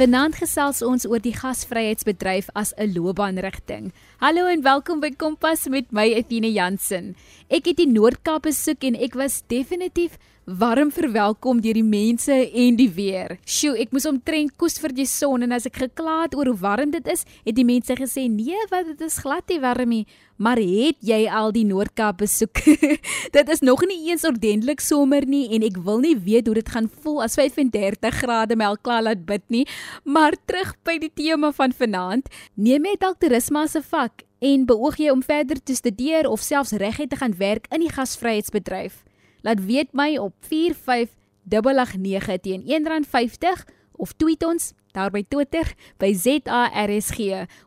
Vanaand gesels ons oor die gasvryheidsbedryf as 'n loopbaanrigting. Hallo en welkom by Kompas met my Etienne Jansen. Ek het die Noord-Kaap besoek en ek was definitief warm verwelkom deur die mense en die weer. Sjoe, ek moes omtrent koes vir die son en as ek gekla het oor hoe warm dit is, het die mense gesê nee, wat dit is glad nie warm nie. Maar het jy al die Noord-Kaap besoek? dit is nog nie eens ordentlik somer nie en ek wil nie weet hoe dit gaan voel as 35 grade my al klaar laat bid nie. Maar terug by die tema van vanaand. Neem jy dalk toerisme as 'n vak en beoog jy om verder te studeer of selfs reguit te gaan werk in die gasvryheidsbedryf? Laat weet my op 45889 teen R1.50 of tweet ons daar by Twitter by ZARSG.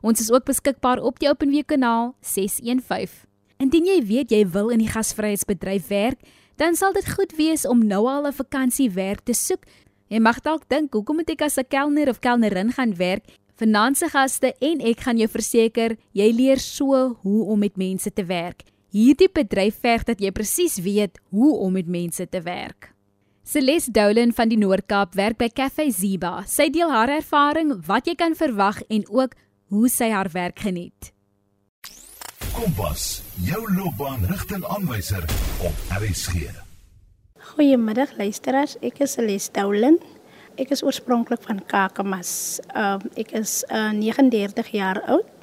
Ons is ook beskikbaar op die OpenWeek kanaal 615. Indien jy weet jy wil in die gasvryheidsbedryf werk, dan sal dit goed wees om nou al 'n vakansiewerk te soek. Jy mag dalk dink, hoekom moet ek as 'n kelner of kelnerin gaan werk? Finansie gaste en ek gaan jou verseker, jy leer so hoe om met mense te werk. Hierdie bedryf verg dat jy presies weet hoe om met mense te werk. Celeste Dolan van die Noord-Kaap werk by Cafe Ziba. Sy deel haar ervaring, wat jy kan verwag en ook hoe sy haar werk geniet. Kompas, jou loopbaanrigtingaanwyser op RSG. Goeiemiddag luisteraars, ek is Celeste Dolan. Ek is oorspronklik van Kakamas. Um, ek is uh, 39 jaar oud.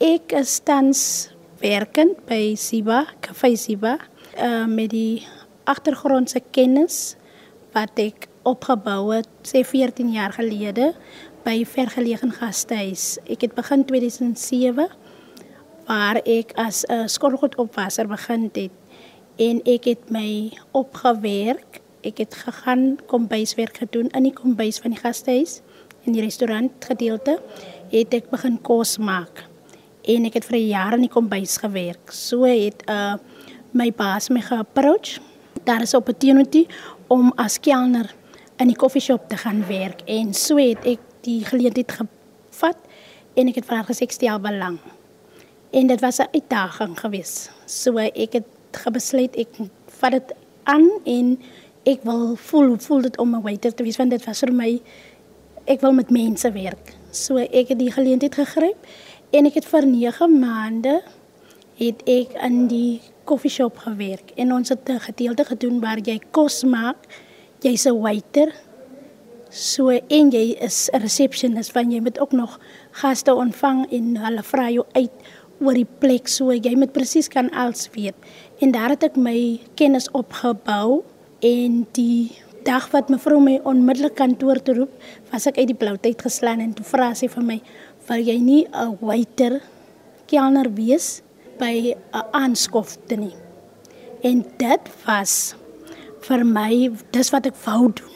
Ek is tans werkend by Siba, Cafe Siba, uh, met die agtergrondse kennis wat ek opgebou het sê 14 jaar gelede by vergelegen gastehuis. Ek het begin 2007 waar ek as 'n uh, skoolgoedoppasser begin het en ek het my opgewerk. Ek het gegaan kombuiswerk gedoen in die kombuis van die gastehuis in die restaurant gedeelte het ek begin kos maak en ek het vir jaar in die kombuis gewerk. So het uh my baas my geapproach. Daar is 'n opportunity om as kelner in die koffieshop te gaan werk en so het ek die geleentheid gevat en ek het vir haar gesê ek stel belang. En dit was 'n uitdaging geweest. So ek het gebesluit ek vat dit aan en ek wil voel voel dit om 'n waiter te wees want dit was vir my ek wil met mense werk. So ek het die geleentheid gegryp En ek het vir 9 maande het ek in die koffieshop gewerk en ons het 'n gedeelte gedoen waar jy kos maak. Jy's 'n waiter. So en jy is 'n receptionist want jy moet ook nog gaste ontvang en hulle vra jou uit oor die plek so jy moet presies kan alles weet. En daar het ek my kennis opgebou en die dag wat mevrou my onmiddellik kantoor toe roep, was ek uit die blou tyd geslaan en toe vra sy vir my, wil jy nie 'n waiter kelner wees by 'n aanskofte nie. En dit was vir my dis wat ek wou doen.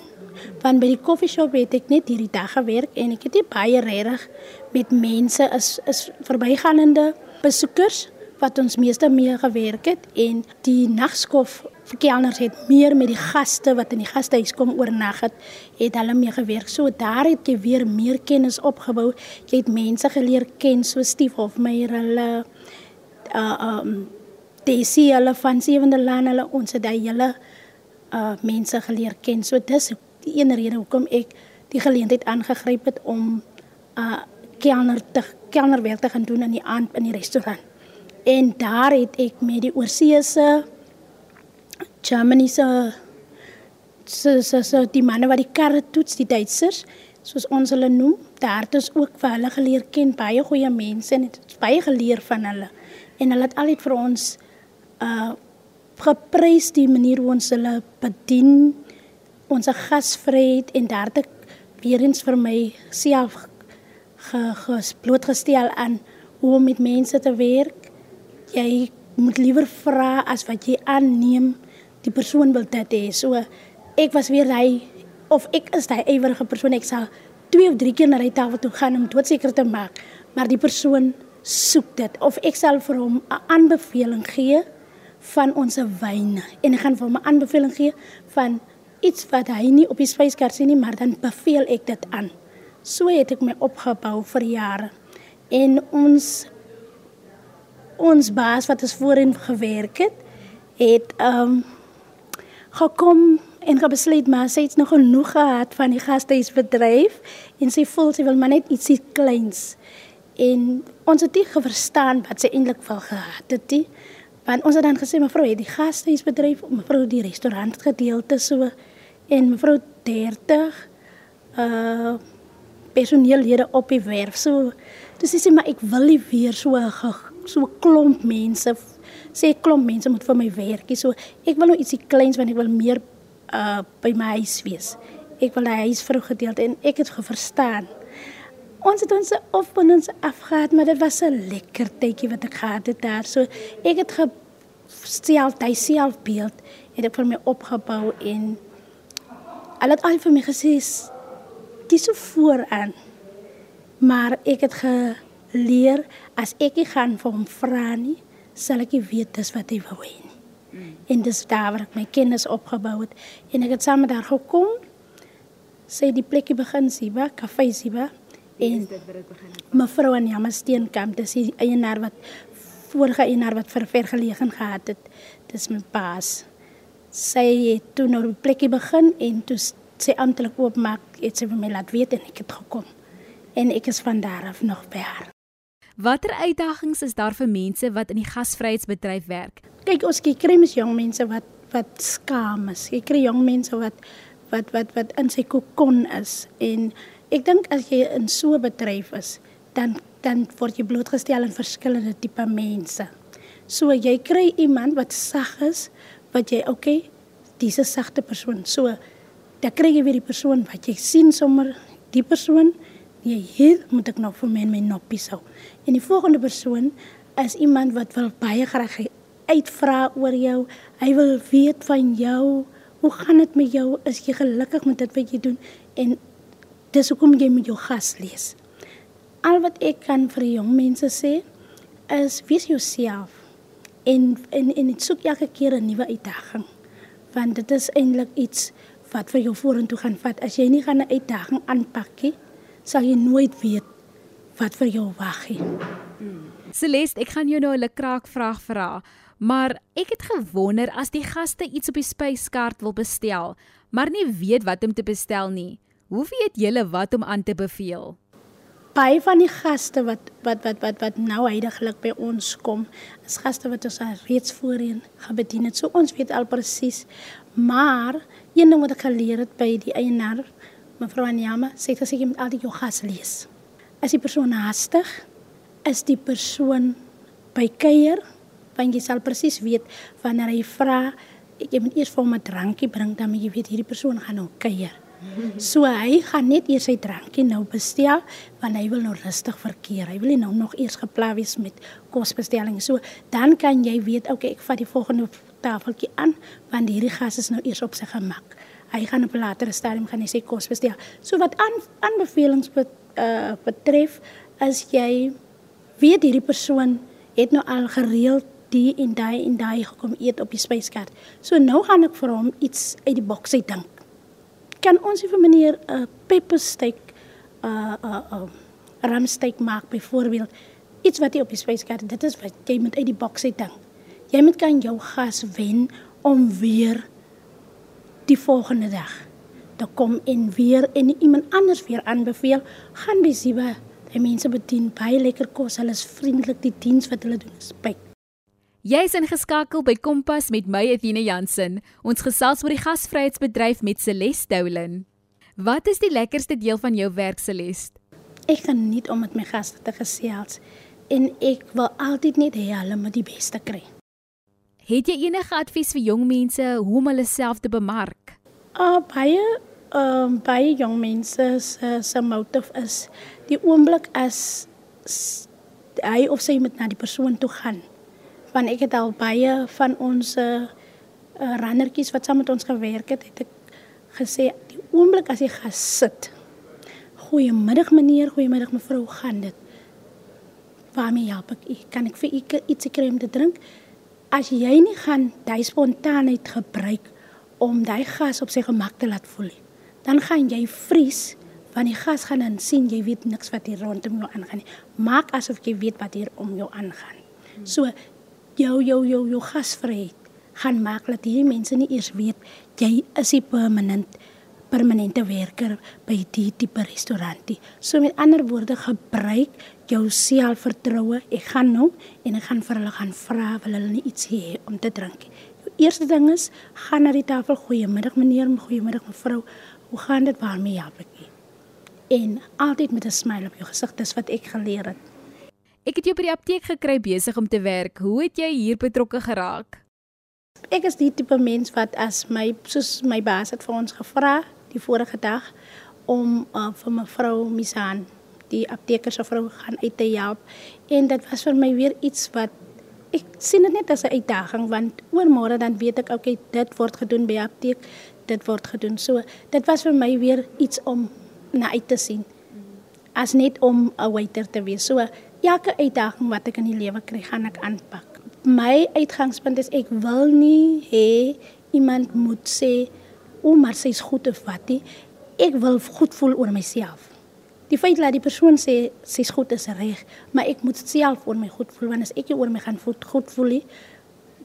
Want by die koffieshop het ek net hierdie dag gewerk en ek het nie baie regtig met mense is is verbygaande besoekers wat ons meeste mee gewerk het en die nagskof verkelners het meer met die gaste wat in die gastehuis kom oornag het, het hulle mee gewerk. So daar het jy weer meer kennis opgebou. Jy het mense geleer ken so Stief Hofmeyer hulle uh um Daisy hulle van Sewende Laan hulle ons het daai hele uh mense geleer ken. So dis die een rede hoekom ek die geleentheid aangegryp het om uh kelner te kelnerwerk te gaan doen in die aand in die restaurant. En daar het ek met die oorseese Germany se so so so die manne wat die karre toets die Duitsers soos ons hulle noem daar het ons ook vir hulle geleer ken baie goeie mense en het baie geleer van hulle. En hulle het altyd vir ons uh geprys die manier hoe ons hulle bedien ons gasvryheid en daar het weer eens vir my self gesblootgestel aan hoe om met mense te werk. Jy moet liewer vra as wat jy aanneem die persoon wil dit hê. So ek was weer hy of ek is daai ewige persoon ek sal twee of drie keer na die tafel toe gaan om doodseker te maak, maar die persoon soek dit of ek sal vir hom 'n aanbeveling gee van ons wyne en ek gaan vir hom 'n aanbeveling gee van iets wat hy nie op die spyskaart sien nie, maar dan beveel ek dit aan. So het ek my opgebou vir jare. En ons ons baas wat ons voorheen gewerk het, het ehm um, gekom en gaan besluit maar sy het nog genoeg gehad van die gastehuisbedryf en sy voel sy wil maar net ietsie kleins. En ons het nie verstaan wat sy eintlik wil gehad het nie. Want ons het dan gesê mevrou het die gastehuisbedryf, mevrou die restaurant gedeelte so en mevrou 30 uh personeellede op die werf. So dis sê maar ek wil nie weer so so klomp mense sê klomp mense moet vir my werkie. So ek wil nou ietsie kleins want ek wil meer uh by my huis wees. Ek wil hy huis vrou gedeelte en ek het geverstaan. Ons het ons opbondings afgehad, maar dit was 'n lekker tydjie wat ek gehad het daar. So ek het gestel hy selfbeeld het ek vir my opgebou en al het al vir my gesê dis so vooraan. Maar ek het geleer as ek gaan vir hom vra nie, sal ek weet dis wat hy wou hê. Mm. En dis daar waar ek my kennis opgebou het en ek het saam daar gekom. Sy die plekkie begin Siba, Kafee Siba en dit dit begin het. Mevrou aan Jammer Steenkamp, dis die eienaar wat vorige eienaar wat vir vergelegen gehad het. Dis my paas. Sy het toe nou die plekkie begin en toe sy amptelik oopmaak, het sy vir my laat weet en ek het gekom. En ek is van daar af nog by haar. Watter uitdagings is daar vir mense wat in die gasvryheidsbedryf werk? Kyk, ons kry mens jong mense wat wat skaam is. Jy kry jong mense wat wat wat wat in sy kokon is en ek dink as jy in so 'n bedryf is, dan dan word jy blootgestel aan verskillende tipe mense. So jy kry iemand wat sag is, wat jy okay, dis 'n sagte persoon. So dan kry jy weer die persoon wat jy sien sommer die persoon jy hier moet ek nog vir my my noppies hou. En die volgende persoon is iemand wat wil baie graag uitvra oor jou. Hy wil weet van jou. Hoe gaan dit met jou? Is jy gelukkig met dit wat jy doen? En dis hoekom jy met jou gas lees. Al wat ek kan vir jong mense sê is wees jouself en en en soek elke keer 'n nuwe uitdaging. Want dit is eintlik iets wat vir jou vorentoe gaan vat. As jy nie gaan 'n uitdaging aanpak nie, sal jy nooit weet wat vir jou wag nie. Hmm. Celeste, ek gaan jou nou 'n kraak vraag vra, maar ek het gewonder as die gaste iets op die spyskaart wil bestel, maar nie weet wat om te bestel nie. Hoe weet julle wat om aan te beveel? Baie van die gaste wat wat wat wat wat nou heidaglik by ons kom, is gaste wat ons al reeds voorheen gebedien het. So ons weet al presies. Maar een ding wat ek geleer het by die eienaar Mevrou Anyama sê gesê jy moet altyd jou gas lees. As die persoon haastig, is die persoon by kuier, want jy sal presies weet wanneer hy vra, jy moet eers vir hom 'n drankie bring dan jy weet hierdie persoon gaan nou kuier. So hy gaan net eers sy drankie nou bestel want hy wil nou rustig verkeer. Hy wil nie nou nog eers gepla wees met kosbestelling. So dan kan jy weet, okay, ek vat die volgende tafeltjie aan want hierdie gas is nou eers op sy gemak hy gaan op 'n later stadium gaan hy sê kos bestel. So wat aan aanbevelings bet, uh, betref, as jy weet hierdie persoon het nou al gereeld die en daai en daai gekom eet op die spyskaart. So nou gaan ek vir hom iets uit die boks uit dink. Kan ons vir meneer 'n uh, pepper steak uh uh uh ram steak maak byvoorbeeld iets wat jy op die spyskaart dit is wat jy moet uit die boks uit dink. Jy moet kan jou gas wen om weer die volgende dag. Dan kom en weer en iemand anders weer aanbeveel, gaan by Siba. Die mense bedien baie lekker kos. Hulle is vriendelik. Die diens wat hulle doen is baie. Jy's ingeskakel by Kompas met my Athena Jansen. Ons gesels oor die gasvryheidsbedryf met Celeste Doulin. Wat is die lekkerste deel van jou werk, Celeste? Ek geniet om met my gaste te gesels en ek wil altyd net hê hulle moet die beste kry. Het jy enige advies vir jong mense hoe om hulle self te bemark? Ah, uh, baie ehm um, baie jong mense se se motief is die oomblik as hy of sy met na die persoon toe gaan. Want ek het al baie van ons uh, runnertjies wat saam met ons gewerk het, het ek gesê die oomblik as jy gesit. Goeiemiddag meneer, goeiemiddag mevrou, gaan dit? Waarmee help ek? Kan ek vir u ietsie kry om te drink? As jy nie gaan daai spontaanheid gebruik om daai gas op sy gemak te laat voel nie, dan gaan jy vries want die gas gaan dan sien jy weet niks wat hier rondom jou aangaan nie. Maak asof jy weet wat hier om jou aangaan. So jou jou jou jou gasvryheid gaan maak dat hierdie mense nie eers weet jy is 'n permanent permanente werker by die tipe restaurantie. So met ander woorde gebruik jou selfvertroue. Ek gaan nou en ek gaan vir hulle gaan vra wil hulle nie iets hê om te drink. Jou eerste ding is gaan na die tafel. Goeiemiddag meneer, goeiemiddag mevrou. Hoe gaan dit waarmee help ek u? En altyd met 'n smile op jou gesig, dis wat ek geleer het. Ek het jou by die apteek gekry besig om te werk. Hoe het jy hier betrokke geraak? Ek is die tipe mens wat as my soos my baas het vir ons gevra die vorige dag om uh, vir mevrou Misaan die apteker se vrou gaan uit te help. En dit was vir my weer iets wat ek sien dit net as 'n uitdaging want oormôre dan weet ek okay dit word gedoen by apteek dit word gedoen. So dit was vir my weer iets om na uit te sien as net om 'n waiter te wees. So elke uitdaging wat ek in die lewe kry gaan ek aanpak. My uitgangspunt is ek wil nie hê iemand moet sê o maar sy's goed of wat nie ek wil goed voel oor myself Die feit dat die persoon sê sy's goed is reg, maar ek moet self oor my goed voel want as ek oor my gaan voel goed voel,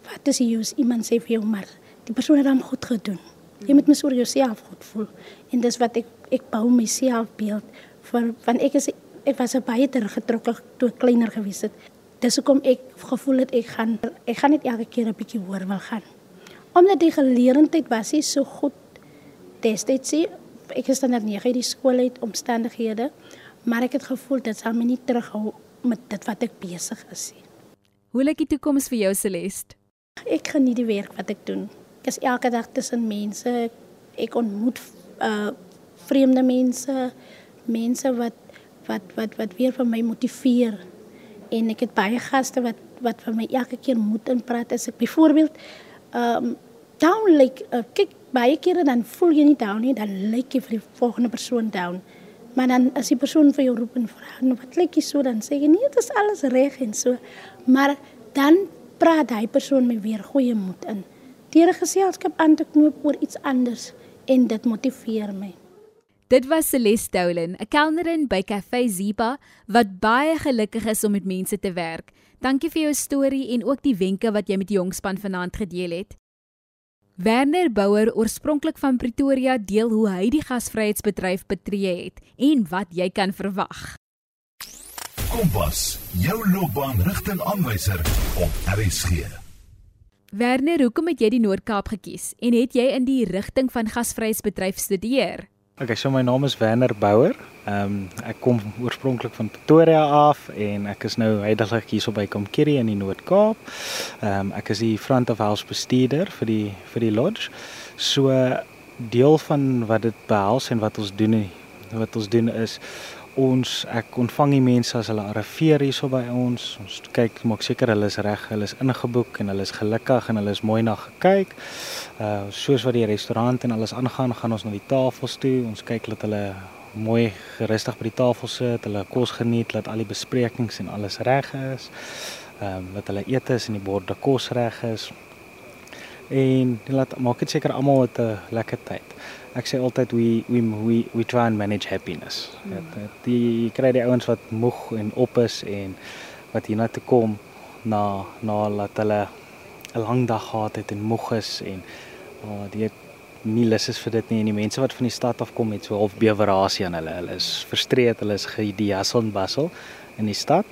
wat is die use iemand sê vir jou maar die persoon het hom goed gedoen. Jy moet mens oor jouself goed voel. En dis wat ek ek bou myself beeld van van ek is ek was baie teruggetrokke toe ek kleiner gewees het. Dis hoekom ek gevoel het ek gaan ek gaan net elke keer 'n bietjie hoor wil gaan. Omdat die geleerdheid was nie so goed destyds ek is dan net nie die skool uit omstandighede, maar ek het gevoel dit sal my nie terughou met dit wat ek besig is nie. Hoe lyk die toekoms vir jou Celeste? Ek geniet die werk wat ek doen. Ek is elke dag tussen mense. Ek ontmoet uh vreemde mense, mense wat wat wat wat weer vir my motiveer. En ek het baie gaste wat wat vir my elke keer moet inpraat as ek byvoorbeeld um down like uh, kyk baie kere dan voel jy nie down nie, dan lyk jy vir die volgende persoon down. Maar dan as die persoon vir jou roep en vra, "Nou wat lyk jy so?" dan sê jy, "Nee, dit is alles reg en so." Maar dan praat hy persoon my weer goeie moed in. Deur geselskap aan te knoop oor iets anders en dit motiveer my. Dit was Celeste Dolan, 'n kelnerin by Cafe Ziba wat baie gelukkig is om met mense te werk. Dankie vir jou storie en ook die wenke wat jy met die jongspan vanaand gedeel het. Werner Bouwer, oorspronklik van Pretoria, deel hoe hy die gasvryheidsbedryf betree het en wat jy kan verwag. Kompas, jou loopbaanrigtingaanwyser op RSG. Werner, hoekom het jy die Noord-Kaap gekies en het jy in die rigting van gasvryheidsbedryf studeer? Okay, so my naam is Werner Bouwer. Ehm um, ek kom oorspronklik van Pretoria af en ek is nou heidaglik hier so by Komkiri in die Noord-Kaap. Ehm um, ek is die front of house bestuurder vir die vir die lodge. So deel van wat dit behels en wat ons doen wat ons doen is ons ek ontvang die mense as hulle arriveer hier so by ons. Ons kyk maak seker hulle is reg, hulle is ingeboek en hulle is gelukkig en hulle is mooi na gekyk. Uh soos wat die restaurant en alles aangaan, gaan ons na die tafels toe. Ons kyk dat hulle mooi gerustig by die tafel sit, hulle kos geniet, dat al die besprekings en alles reg is. Ehm um, dat hulle eet is en die borde kos reg is. En laat maak dit seker almal het 'n lekker tyd ek sê altyd we we we we try and manage happiness. Mm. Het, die kry die ouens wat moeg en op is en wat hier na toe kom na na laat hulle 'n lang dag gehad het en moeg is en oh, die nie lus is vir dit nie en die mense wat van die stad af kom met so half bewerasie aan hulle. Hulle is frustreerd, hulle is gediassel en bassel in die stad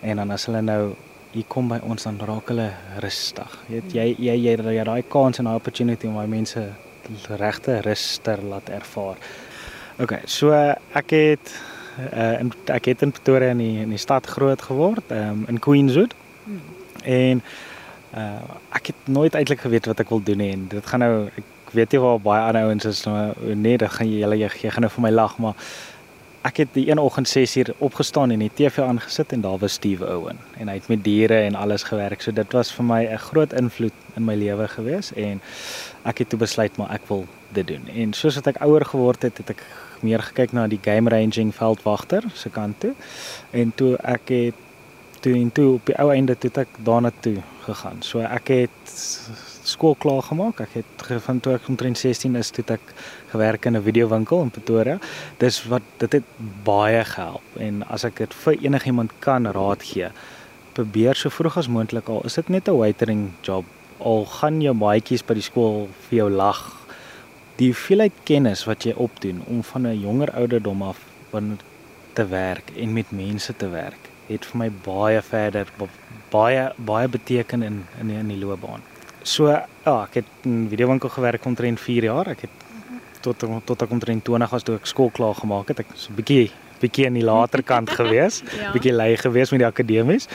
en dan as hulle nou hier kom by ons dan raak hulle rustig. Jy jy jy jy, jy daai kans en daai opportunity om daai mense regte rus ter laat ervaar. OK, so ek het uh, in ek het in Pretoria in die, in die stad groot geword, um, in Queenswood. Hmm. En uh, ek het nooit eintlik geweet wat ek wil doen nie en dit gaan nou ek weet nie waar baie ander ouens is nou nee, dit gaan jy julle jy, jy gaan nou vir my lag, maar ek het die een oggend 6 uur opgestaan en die TV aangesit en daar was Steve Owen en hy het met diere en alles gewerk. So dit was vir my 'n groot invloed in my lewe gewees en ek het toe besluit maar ek wil dit doen. En soos wat ek ouer geword het, het ek meer gekyk na die game ranging veldwagter se kant toe. En toe ek het toe en toe op die ou einde toe ek daarna toe gegaan. So ek het skool klaar gemaak. Ek het van toe ek omtrent 16 is toe ek gewerk in 'n videowinkel in Pretoria. Dis wat dit het baie gehelp en as ek dit vir enigiemand kan raad gee, probeer so vroeg as moontlik al is dit net 'n waitering job al gaan jou maatjies by die skool vir jou lag, die hoeveelheid kennis wat jy opdoen om van 'n jonger ouderdom af van te werk en met mense te werk, het vir my baie verder baie baie beteken in in in die loopbaan. So ja, ek het in videowinkel gewerk omtrent 4 jaar. Ek het tot tot ek omtrent 20 was toe ek skool klaar gemaak het. Ek was 'n bietjie bietjie aan die later kant gewees, ja. bietjie lui gewees met die akademies.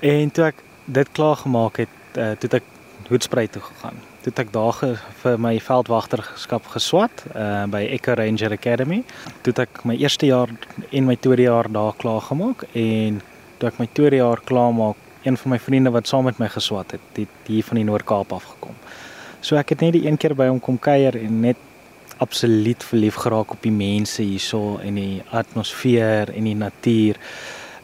En toe ek dit klaar gemaak het, uh, toe het ek Hoedspruit toe gegaan. Toe het ek daar ge, vir my veldwagterskap geswat uh, by Echo Ranger Academy. Toe het ek my eerste jaar en my tweede jaar daar klaar gemaak en toe ek my tweede jaar klaar maak, een van my vriende wat saam met my geswat het, het hier van die Noord-Kaap af gekom. So ek het net die een keer by hom kom kuier en net absoluut verlief geraak op die mense hierso en die atmosfeer en die natuur.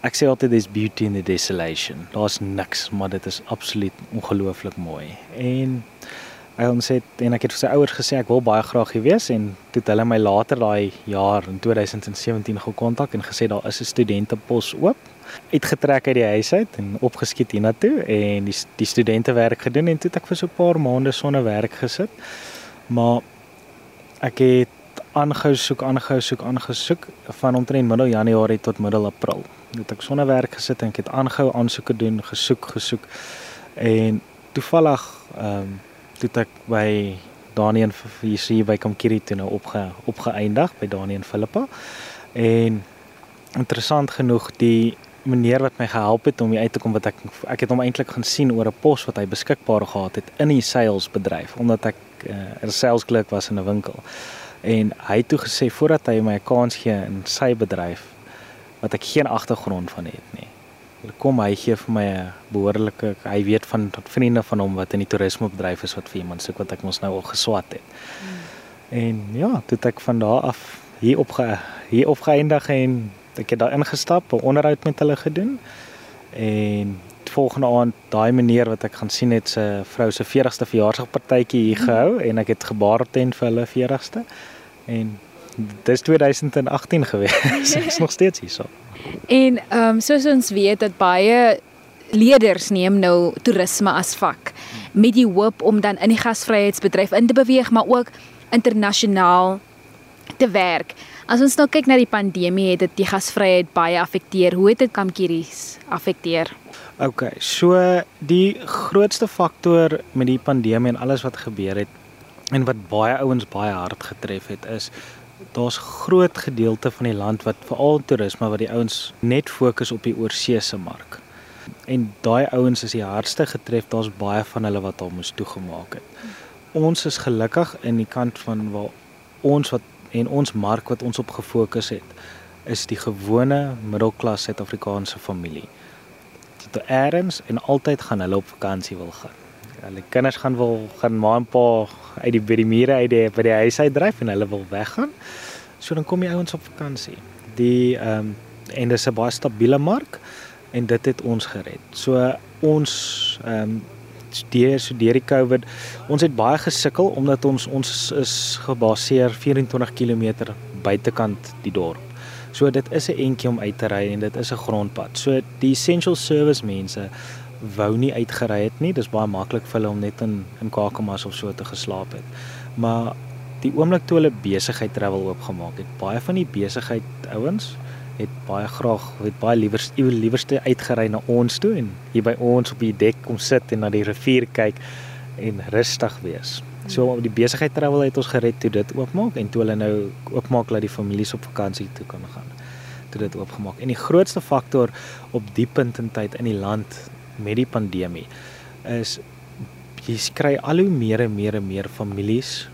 Ek sê altyd there's beauty in the desolation. Daar's niks, maar dit is absoluut ongelooflik mooi. En hy het sê en ek het vir sy ouers gesê ek wil baie graag hier wees en toe het hulle my later daai jaar in 2017 gekontak en gesê daar is 'n studentepos oop. Uitgetrek uit die huis uit en opgeskiet hiernatoe en die die studente werk gedoen en toe het ek vir so 'n paar maande sonder werk gesit. Maar ek het aangehou soek, aangehou soek, aangehou soek van omtrent middel Januarie tot middel April. Het ek sonder werk gesit en ek het aangehou aansoeke doen, gesoek, gesoek. En toevallig ehm um, toe ek by Daniel hier sien by Kamkiri toe nou opge opgeëindig by Daniel Philippa. En interessant genoeg die meneer wat my gehelp het om uit te kom wat ek ek het hom eintlik gaan sien oor 'n pos wat hy beskikbaar gehad het in die salesbedryf omdat ek uh, 'n salesklerk was in 'n winkel. En hy het toe gesê voordat hy my 'n kans gee in sy bedryf wat ek geen agtergrond van het nie. Kom hy gee vir my 'n behoorlike hy weet van vriende van hom wat in die toerismebedryf is wat vir iemand soek wat ek mos nou al geswat het. Hmm. En ja, toe ek van daar af hier op hier opgeëindig en ek het daar ingestap, 'n onderhoud met hulle gedoen. En volgende aand daai meneer wat ek gaan sien het se vrou se 40ste verjaarsdagpartytjie hier gehou mm. en ek het gebaar tent vir hulle 40ste. En dis 2018 gewees. Ek's nog steeds hier so. En ehm um, soos ons weet dat baie leerders neem nou toerisme as vak met die hoop om dan in die gasvryheidsbedryf in te beweeg, maar ook internasionaal te werk. As ons nou kyk na die pandemie, het dit die gasvryheid baie affekteer. Hoe het dit Kamkieries affekteer? OK, so die grootste faktor met die pandemie en alles wat gebeur het en wat baie ouens baie hard getref het is daar's groot gedeelte van die land wat veral toerisme wat die ouens net fokus op die oorseese mark. En daai ouens is die hardste getref. Daar's baie van hulle wat al moes toegemaak het. Ons is gelukkig in die kant van waar ons wat en ons mark wat ons op gefokus het is die gewone middelklas Suid-Afrikaanse familie. Dit eerens en altyd gaan hulle op vakansie wil gaan. Hulle kinders gaan wil gaan ma en pa uit die by die mure uit die by die huis uit dryf en hulle wil weggaan. So dan kom die ouens op vakansie. Die ehm um, en dis 'n baie stabiele mark en dit het ons gered. So ons ehm um, deur so deur die Covid. Ons het baie gesukkel omdat ons ons is gebaseer 24 km buitekant die dorp. So dit is 'n entjie om uit te ry en dit is 'n grondpad. So die essential service mense wou nie uitgery het nie. Dis baie maklik vir hulle om net in in Kakamas of so te geslaap het. Maar die oomblik toe hulle besigheid travel oopgemaak het, baie van die besigheid ouens het baie graag het baie liewer liewerste uitgery na ons toe en hier by ons op die dek kom sit en na die rivier kyk en rustig wees. So om die besigheid travel het ons gered toe dit oopmaak en toe hulle nou oopmaak dat die families op vakansie toe kan gaan. Toe dit oopgemaak. En die grootste faktor op die punt in tyd in die land met die pandemie is jy kry al hoe meer en meer en meer families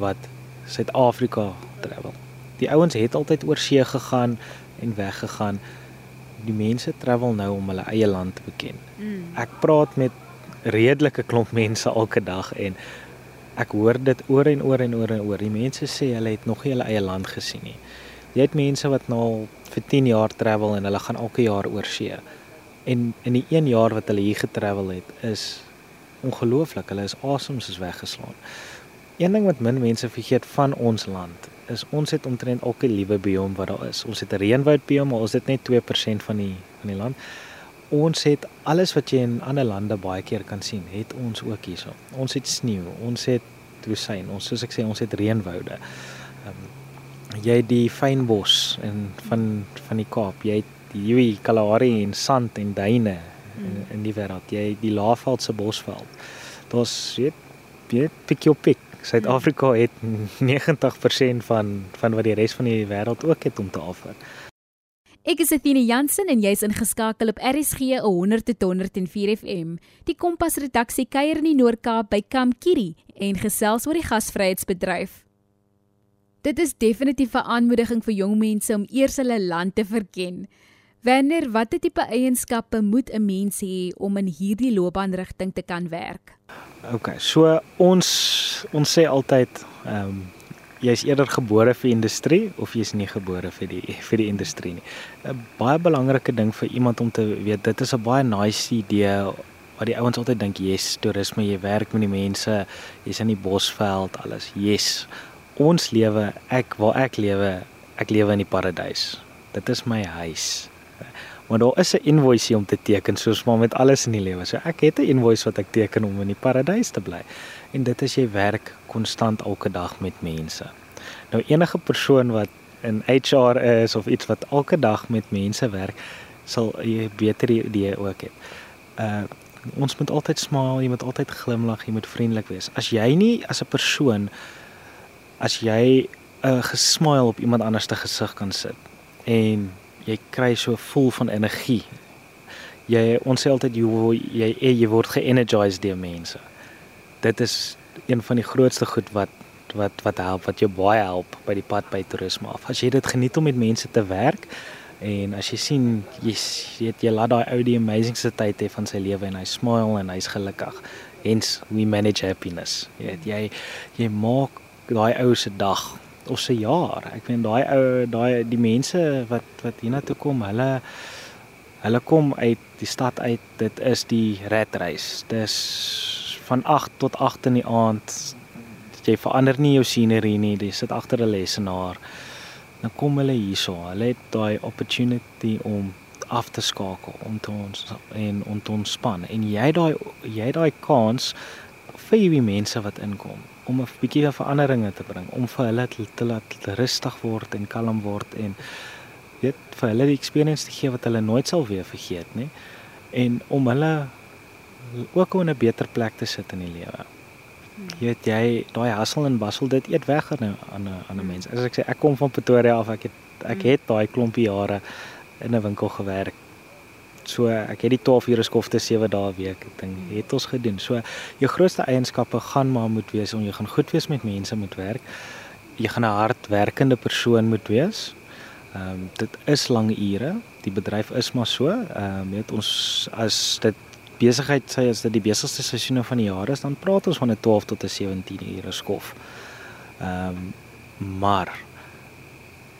wat Suid-Afrika travel. Die ouens het altyd oor see gegaan en weggegaan. Die mense travel nou om hulle eie land te beken. Mm. Ek praat met redelike klomp mense elke dag en ek hoor dit oor en oor en oor en oor. Die mense sê hulle het nog nie hulle eie land gesien nie. Jy het mense wat nou al vir 10 jaar travel en hulle gaan elke jaar oor see. En in die 1 jaar wat hulle hier getravel het, is ongelooflik. Hulle is awesome soos weggeslaan. Een ding wat min mense vergeet van ons land is ons het omtrent elke liewe biom wat daar is. Ons het 'n reënwoud biom, maar ons het net 2% van die van die land. ons het alles wat jy in ander lande baie keer kan sien, het ons ook hierso. Ons het sneeu, ons het woestyn, ons soos ek sê, ons het reënwoude. Um, jy het die fynbos en van van die Kaap, jy het die Kalahari en sand en duine in, mm. in die wêreld. Jy het die Laagveldse bosveld. Daar's weet weet pik jou pik. Suid-Afrika het 90% van van wat die res van die wêreld ook het om te offer. Ek is Athene Jansen en jy's ingeskakel op RSG 100 tot 104 FM. Die Kompas redaksie kuier in die Noord-Kaap by Kamkiri en gesels oor die gasvryheidsbedryf. Dit is definitief 'n aanmoediging vir jong mense om eers hulle land te verken. Wanneer watter tipe eienskappe moet 'n mens hê om in hierdie loopbaanrigting te kan werk? OK, so ons ons sê altyd ehm um, jy's eerder gebore vir industrie of jy's nie gebore vir die vir die industrie nie. 'n Baie belangrike ding vir iemand om te weet, dit is 'n baie nice idee wat die ouens altyd dink, "Yes, toerisme, jy werk met die mense, jy's in die bosveld, alles. Yes. Ons lewe, ek waar ek lewe, ek lewe in die paradys. Dit is my huis." Maar daar is 'n invoice om te teken soos maar met alles in die lewe. So ek het 'n invoice wat ek teken om in die paradys te bly en dit is jy werk konstant elke dag met mense. Nou enige persoon wat in HR is of iets wat elke dag met mense werk, sal jy beter idee ook hê. Uh ons moet altyd smile, jy moet altyd glimlag, jy moet vriendelik wees. As jy nie as 'n persoon as jy 'n uh, gesmile op iemand anders se gesig kan sit en jy kry so vol van energie. Jy ons sê altyd jy jy jy word ge-energized deur mense dit is een van die grootste goed wat wat wat help wat jou baie help by die pad by toerisme af. As jy dit geniet om met mense te werk en as jy sien jy weet jy laat daai ou die amazing se tyd hê van sy lewe en hy smile en hy's gelukkig. Hence we manage happiness. Jy weet jy jy maak daai ou se dag of se jaar. Ek weet daai ou daai die mense wat wat hiernatoe kom, hulle hulle kom uit die stad uit. Dit is die redreis. Dis van 8 tot 8 in die aand. Jy verander nie jou scenery nie, jy sit agter 'n lesenaar. Dan kom hulle hierso. Hulle het daai opportunity om af te skakel om te ons en om te ontspan. En jy daai jy daai kans vir die mense wat inkom om 'n bietjie veranderinge te bring, om vir hulle te laat rustig word en kalm word en weet vir hulle die experience te gee wat hulle nooit sal weer vergeet nie. En om hulle ook om 'n beter plek te sit in die lewe. Jy weet jy daai hustle en bustle dit eet weg aan 'n aan 'n aan 'n mens. As ek sê ek kom van Pretoria af, ek het ek het daai klompie jare in 'n winkel gewerk. So ek het die 12 ure skofte 7 dae week ding het ons gedoen. So jou grootste eienskappe gaan maar moet wees om jy gaan goed wees met mense moet werk. Jy gaan 'n hardwerkende persoon moet wees. Ehm um, dit is lang ure. Die bedryf is maar so. Ehm um, weet ons as dit besigheid sê as dit die besigste seisoene van die jaar is, dan praat ons van 'n 12 tot 'n 17 ure skof. Ehm um, maar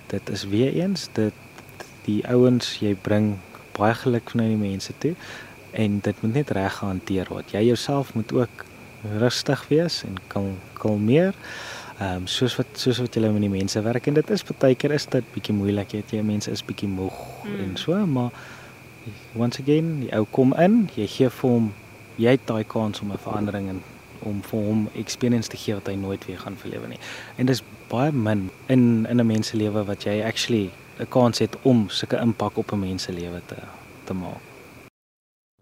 dit is weer eens dit die ouens jy bring baie geluk na die mense toe en dit moet net reg gehanteer word. Jy jouself moet ook rustig wees en kan kalmeer. Ehm um, soos wat soos wat jy met die mense werk en dit is baie keer is dit bietjie moeilik, jy weet jy mense is bietjie moeg mm. en so, maar once again, die ou kom in, jy gee vir hom jy het daai kans om 'n verandering en om vir hom experience te gee wat hy nooit weer gaan verlewe nie. En dis baie min in in 'n mens se lewe wat jy actually 'n kans het om sulke impak op 'n mens se lewe te te maak.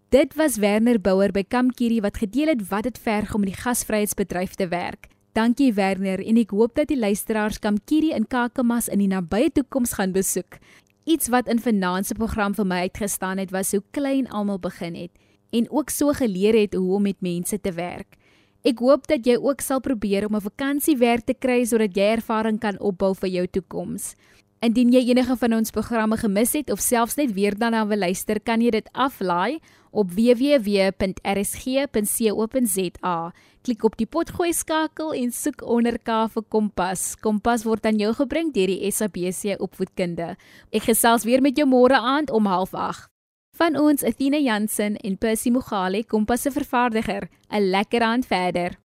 Dit was Werner Bouwer by Kamkiri wat gedeel het wat dit verg om in die gasvryheidsbedryf te werk. Dankie Werner en ek hoop dat die luisteraars Kamkiri in Kakamas in die nabye toekoms gaan besoek. Iets wat in vanaand se program vir my uitgestaan het was hoe klein almal begin het en ook so geleer het hoe om met mense te werk. Ek hoop dat jy ook sal probeer om 'n vakansiewerk te kry sodat jy ervaring kan opbou vir jou toekoms. Indien jy enige van ons programme gemis het of selfs net weer daarna wil luister, kan jy dit aflaai op www.rsg.co.za. Klik op die potgooi skakel en soek onder K vir Kompas. Kompas word aan jou gebring deur die SABC Opvoedkunde. Ek gesels weer met jou môre aand om 08:30. Van ons Athena Jansen en Percy Mogale, Kompas se vervaardiger. 'n Lekker aand verder.